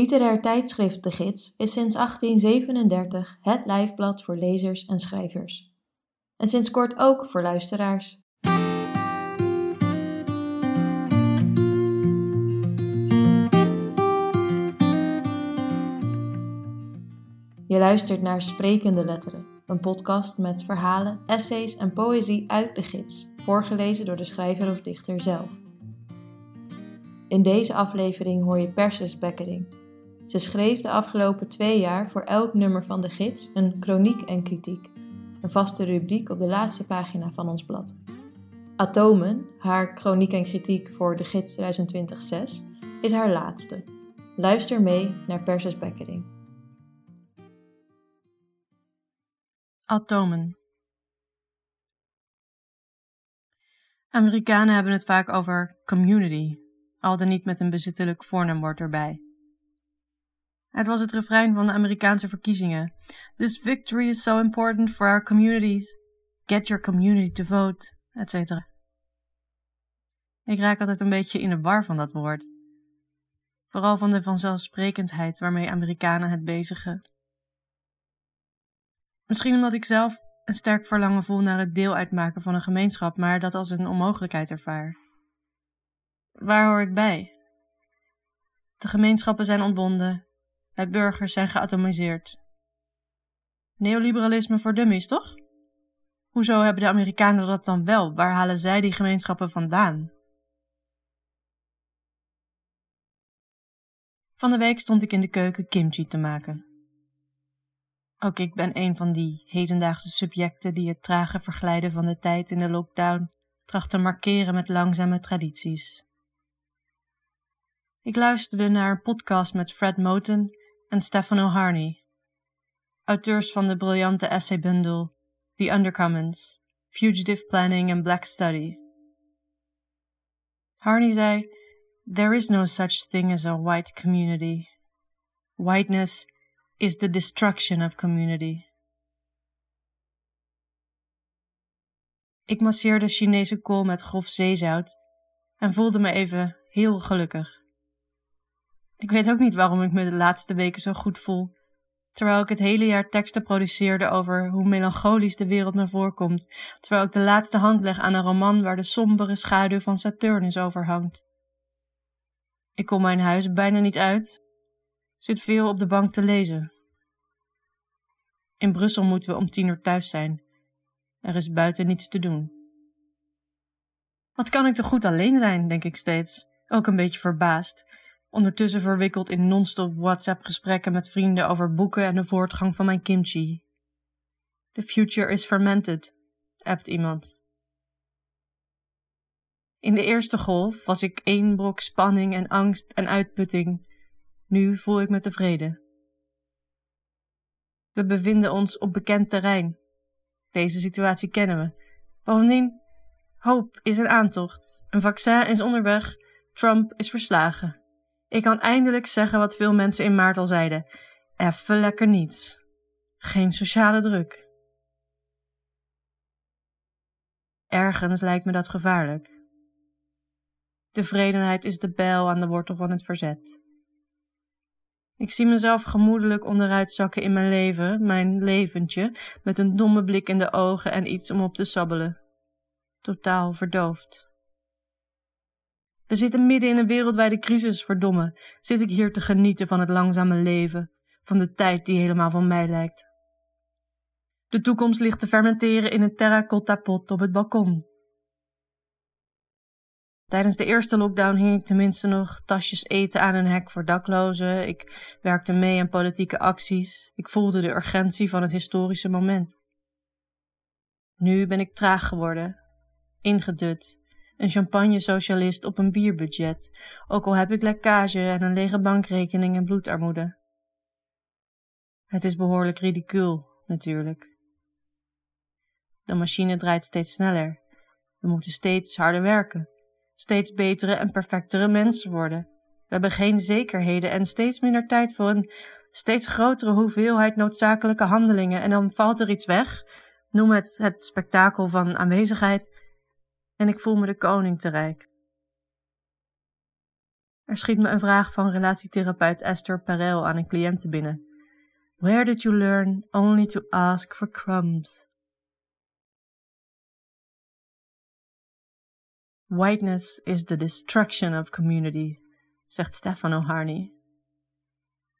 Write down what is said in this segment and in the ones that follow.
Literair tijdschrift De Gids is sinds 1837 het lijfblad voor lezers en schrijvers. En sinds kort ook voor luisteraars. Je luistert naar Sprekende Letteren, een podcast met verhalen, essays en poëzie uit de gids, voorgelezen door de schrijver of dichter zelf. In deze aflevering hoor je Persis Bekkering. Ze schreef de afgelopen twee jaar voor elk nummer van de gids een chroniek en kritiek, een vaste rubriek op de laatste pagina van ons blad. Atomen, haar chroniek en kritiek voor de gids 2020-6, is haar laatste. Luister mee naar Persis Bekkering. Atomen. Amerikanen hebben het vaak over community, al dan niet met een bezittelijk voornaamwoord erbij. Het was het refrein van de Amerikaanse verkiezingen. This victory is so important for our communities. Get your community to vote, etc. Ik raak altijd een beetje in de war van dat woord. Vooral van de vanzelfsprekendheid waarmee Amerikanen het bezigen. Misschien omdat ik zelf een sterk verlangen voel naar het deel uitmaken van een gemeenschap, maar dat als een onmogelijkheid ervaar. Waar hoor ik bij? De gemeenschappen zijn ontbonden, burgers zijn geatomiseerd. Neoliberalisme voor dummies, toch? Hoezo hebben de Amerikanen dat dan wel? Waar halen zij die gemeenschappen vandaan? Van de week stond ik in de keuken kimchi te maken. Ook ik ben een van die hedendaagse subjecten die het trage verglijden van de tijd in de lockdown tracht te markeren met langzame tradities. Ik luisterde naar een podcast met Fred Moten en Stefano Harney, auteurs van de briljante essaybundel The Undercommons, Fugitive Planning and Black Study. Harney zei, There is no such thing as a white community. Whiteness is the destruction of community. Ik masseerde Chinese kool met grof zeezout en voelde me even heel gelukkig. Ik weet ook niet waarom ik me de laatste weken zo goed voel, terwijl ik het hele jaar teksten produceerde over hoe melancholisch de wereld me voorkomt, terwijl ik de laatste hand leg aan een roman waar de sombere schaduw van Saturnus overhangt. Ik kom mijn huis bijna niet uit, zit veel op de bank te lezen. In Brussel moeten we om tien uur thuis zijn. Er is buiten niets te doen. Wat kan ik toch goed alleen zijn, denk ik steeds, ook een beetje verbaasd, ondertussen verwikkeld in non-stop WhatsApp-gesprekken met vrienden over boeken en de voortgang van mijn kimchi. The future is fermented, appt iemand. In de eerste golf was ik één brok spanning en angst en uitputting. Nu voel ik me tevreden. We bevinden ons op bekend terrein. Deze situatie kennen we. Bovendien, hoop is een aantocht. Een vaccin is onderweg. Trump is verslagen. Ik kan eindelijk zeggen wat veel mensen in maart al zeiden. Even lekker niets. Geen sociale druk. Ergens lijkt me dat gevaarlijk. Tevredenheid is de bijl aan de wortel van het verzet. Ik zie mezelf gemoedelijk onderuit zakken in mijn leven, mijn leventje, met een domme blik in de ogen en iets om op te sabbelen. Totaal verdoofd. We zitten midden in een wereldwijde crisis, verdomme. Zit ik hier te genieten van het langzame leven, van de tijd die helemaal van mij lijkt. De toekomst ligt te fermenteren in een terracotta pot op het balkon. Tijdens de eerste lockdown hing ik tenminste nog tasjes eten aan een hek voor daklozen. Ik werkte mee aan politieke acties. Ik voelde de urgentie van het historische moment. Nu ben ik traag geworden, ingedut, een champagne-socialist op een bierbudget, ook al heb ik lekkage en een lege bankrekening en bloedarmoede. Het is behoorlijk ridicuul, natuurlijk. De machine draait steeds sneller. We moeten steeds harder werken, steeds betere en perfectere mensen worden. We hebben geen zekerheden en steeds minder tijd voor een steeds grotere hoeveelheid noodzakelijke handelingen en dan valt er iets weg. Noem het het spektakel van aanwezigheid en ik voel me de koning te rijk. Er schiet me een vraag van relatietherapeut Esther Perel aan een cliënte binnen. Where did you learn only to ask for crumbs? Whiteness is the destruction of community, zegt Stefano Harney.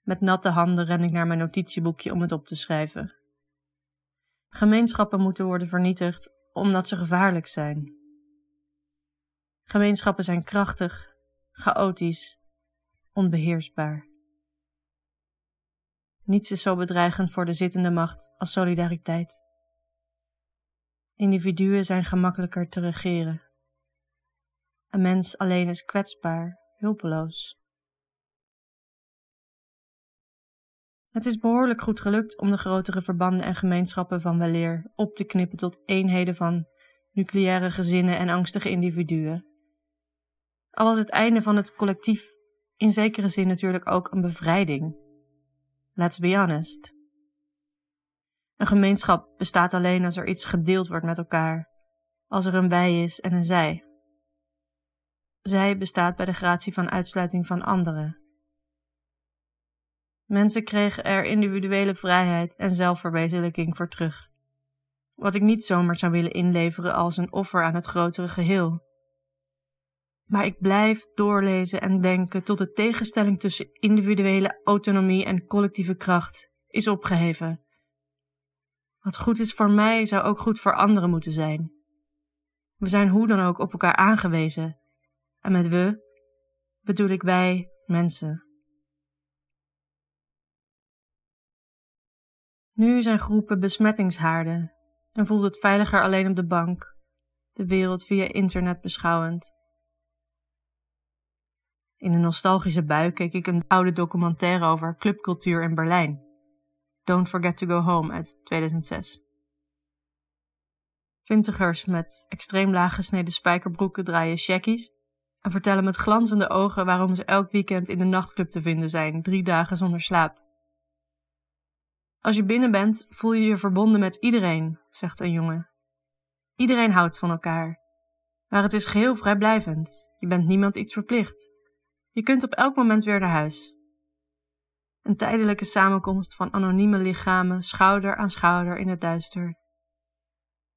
Met natte handen ren ik naar mijn notitieboekje om het op te schrijven. Gemeenschappen moeten worden vernietigd omdat ze gevaarlijk zijn. Gemeenschappen zijn krachtig, chaotisch, onbeheersbaar. Niets is zo bedreigend voor de zittende macht als solidariteit. Individuen zijn gemakkelijker te regeren. Een mens alleen is kwetsbaar, hulpeloos. Het is behoorlijk goed gelukt om de grotere verbanden en gemeenschappen van weleer op te knippen tot eenheden van nucleaire gezinnen en angstige individuen. Al was het einde van het collectief in zekere zin natuurlijk ook een bevrijding. Let's be honest. Een gemeenschap bestaat alleen als er iets gedeeld wordt met elkaar, als er een wij is en een zij. Zij bestaat bij de gratie van uitsluiting van anderen. Mensen kregen er individuele vrijheid en zelfverwezenlijking voor terug. Wat ik niet zomaar zou willen inleveren als een offer aan het grotere geheel. Maar ik blijf doorlezen en denken tot de tegenstelling tussen individuele autonomie en collectieve kracht is opgeheven. Wat goed is voor mij zou ook goed voor anderen moeten zijn. We zijn hoe dan ook op elkaar aangewezen. En met we bedoel ik wij, mensen. Nu zijn groepen besmettingshaarden en voelt het veiliger alleen op de bank, de wereld via internet beschouwend. In een nostalgische bui keek ik een oude documentaire over clubcultuur in Berlijn. Don't Forget to Go Home uit 2006. Vintigers met extreem laag gesneden spijkerbroeken draaien shackies en vertellen met glanzende ogen waarom ze elk weekend in de nachtclub te vinden zijn, drie dagen zonder slaap. Als je binnen bent, voel je je verbonden met iedereen, zegt een jongen. Iedereen houdt van elkaar. Maar het is geheel vrijblijvend. Je bent niemand iets verplicht. Je kunt op elk moment weer naar huis. Een tijdelijke samenkomst van anonieme lichamen, schouder aan schouder in het duister.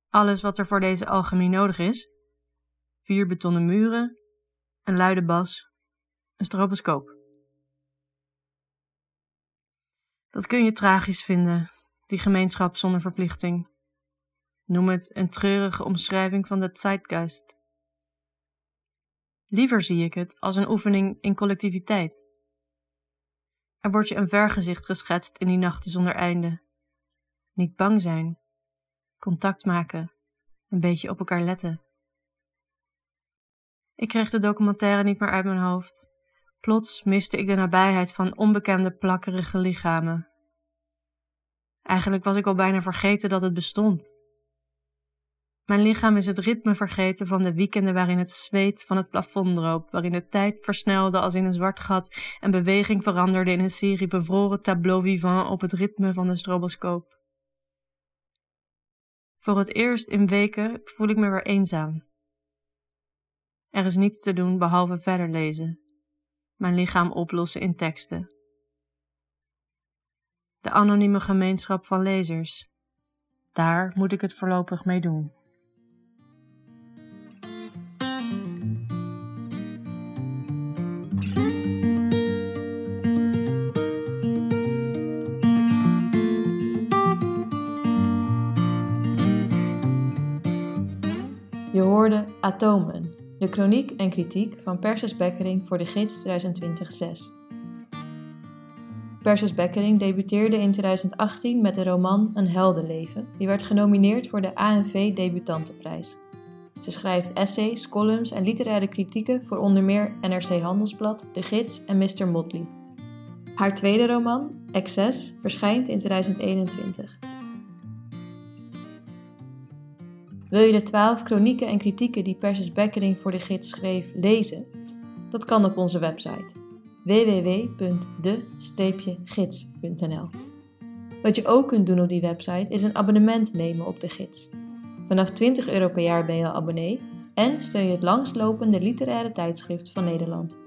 Alles wat er voor deze alchemie nodig is: vier betonnen muren, een luide bas, een stroboscoop. Dat kun je tragisch vinden, die gemeenschap zonder verplichting. Noem het een treurige omschrijving van de zeitgeist. Liever zie ik het als een oefening in collectiviteit. Er wordt je een vergezicht geschetst in die nachten zonder einde. Niet bang zijn, contact maken, een beetje op elkaar letten. Ik kreeg de documentaire niet meer uit mijn hoofd. Plots miste ik de nabijheid van onbekende plakkerige lichamen. Eigenlijk was ik al bijna vergeten dat het bestond. Mijn lichaam is het ritme vergeten van de weekenden waarin het zweet van het plafond droop, waarin de tijd versnelde als in een zwart gat en beweging veranderde in een serie bevroren tableau vivant op het ritme van de stroboscoop. Voor het eerst in weken voel ik me weer eenzaam. Er is niets te doen behalve verder lezen, mijn lichaam oplossen in teksten. De anonieme gemeenschap van lezers. Daar moet ik het voorlopig mee doen. Hoorde Atomen, de chroniek en kritiek van Persis Bekkering voor de gids 2020-6. Persis Bekkering debuteerde in 2018 met de roman Een heldenleven, die werd genomineerd voor de ANV Debutantenprijs. Ze schrijft essays, columns en literaire kritieken voor onder meer NRC Handelsblad, De Gids en Mr. Motley. Haar tweede roman, Excess, verschijnt in 2021. Wil je de twaalf chronieken en kritieken die Persis Bekkering voor de gids schreef lezen? Dat kan op onze website www.de-gids.nl. Wat je ook kunt doen op die website is een abonnement nemen op de gids. Vanaf 20 euro per jaar ben je al abonnee en steun je het langslopende literaire tijdschrift van Nederland.